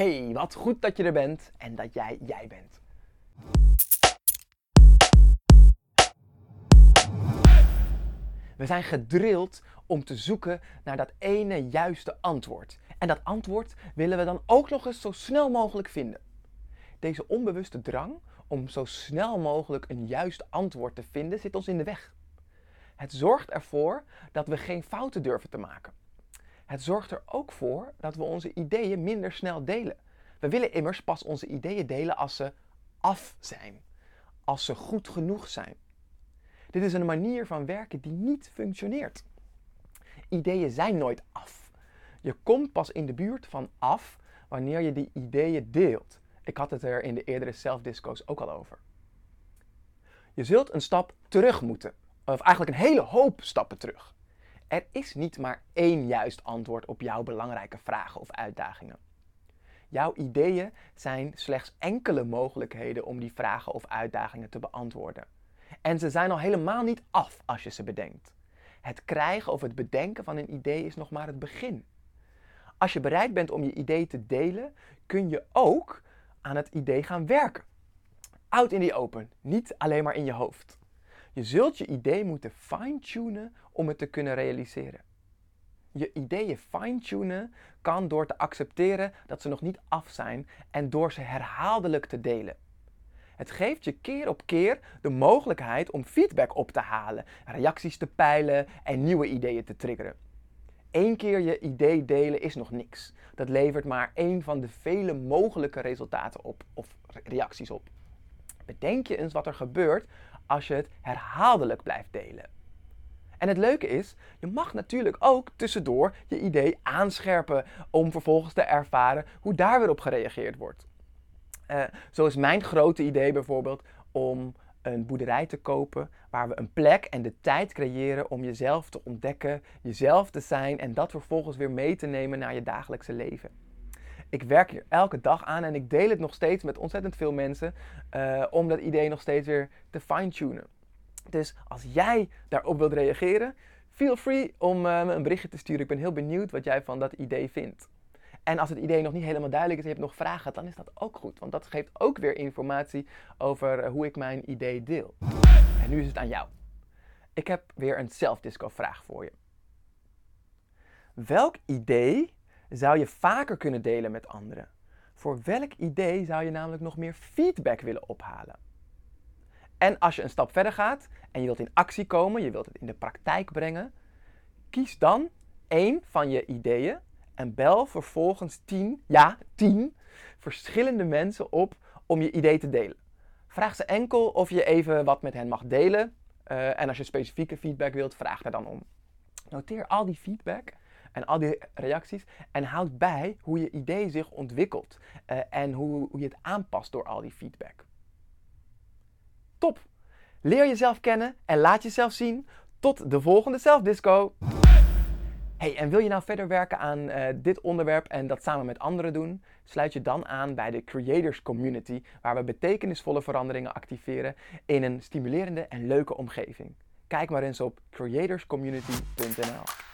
Hey, wat goed dat je er bent en dat jij jij bent. We zijn gedrild om te zoeken naar dat ene juiste antwoord. En dat antwoord willen we dan ook nog eens zo snel mogelijk vinden. Deze onbewuste drang om zo snel mogelijk een juist antwoord te vinden zit ons in de weg. Het zorgt ervoor dat we geen fouten durven te maken. Het zorgt er ook voor dat we onze ideeën minder snel delen. We willen immers pas onze ideeën delen als ze af zijn, als ze goed genoeg zijn. Dit is een manier van werken die niet functioneert. Ideeën zijn nooit af. Je komt pas in de buurt van af wanneer je die ideeën deelt. Ik had het er in de eerdere zelfdisco's ook al over. Je zult een stap terug moeten, of eigenlijk een hele hoop stappen terug. Er is niet maar één juist antwoord op jouw belangrijke vragen of uitdagingen. Jouw ideeën zijn slechts enkele mogelijkheden om die vragen of uitdagingen te beantwoorden. En ze zijn al helemaal niet af als je ze bedenkt. Het krijgen of het bedenken van een idee is nog maar het begin. Als je bereid bent om je idee te delen, kun je ook aan het idee gaan werken. Out in the open, niet alleen maar in je hoofd. Je zult je idee moeten fine-tunen om het te kunnen realiseren. Je ideeën fine-tunen kan door te accepteren dat ze nog niet af zijn en door ze herhaaldelijk te delen. Het geeft je keer op keer de mogelijkheid om feedback op te halen, reacties te peilen en nieuwe ideeën te triggeren. Eén keer je idee delen is nog niks. Dat levert maar één van de vele mogelijke resultaten op of reacties op. Bedenk je eens wat er gebeurt als je het herhaaldelijk blijft delen. En het leuke is, je mag natuurlijk ook tussendoor je idee aanscherpen om vervolgens te ervaren hoe daar weer op gereageerd wordt. Uh, zo is mijn grote idee bijvoorbeeld om een boerderij te kopen waar we een plek en de tijd creëren om jezelf te ontdekken, jezelf te zijn en dat vervolgens weer mee te nemen naar je dagelijkse leven. Ik werk hier elke dag aan en ik deel het nog steeds met ontzettend veel mensen uh, om dat idee nog steeds weer te fine-tunen. Dus als jij daarop wilt reageren, feel free om uh, me een berichtje te sturen. Ik ben heel benieuwd wat jij van dat idee vindt. En als het idee nog niet helemaal duidelijk is en je hebt nog vragen, dan is dat ook goed. Want dat geeft ook weer informatie over eh, hoe ik mijn idee deel. En nu is het aan jou. Ik heb weer een self-disco vraag voor je. Welk idee zou je vaker kunnen delen met anderen? Voor welk idee zou je namelijk nog meer feedback willen ophalen? En als je een stap verder gaat en je wilt in actie komen, je wilt het in de praktijk brengen, kies dan één van je ideeën en bel vervolgens 10, ja 10, verschillende mensen op om je idee te delen. Vraag ze enkel of je even wat met hen mag delen. Uh, en als je specifieke feedback wilt, vraag er dan om. Noteer al die feedback en al die reacties en houd bij hoe je idee zich ontwikkelt uh, en hoe, je het aanpast door al die feedback. Top! Leer jezelf kennen en laat jezelf zien. Tot de volgende zelfdisco. Hey, en wil je nou verder werken aan uh, dit onderwerp en dat samen met anderen doen? Sluit je dan aan bij de Creators Community, waar we betekenisvolle veranderingen activeren in een stimulerende en leuke omgeving. Kijk maar eens op creatorscommunity.nl.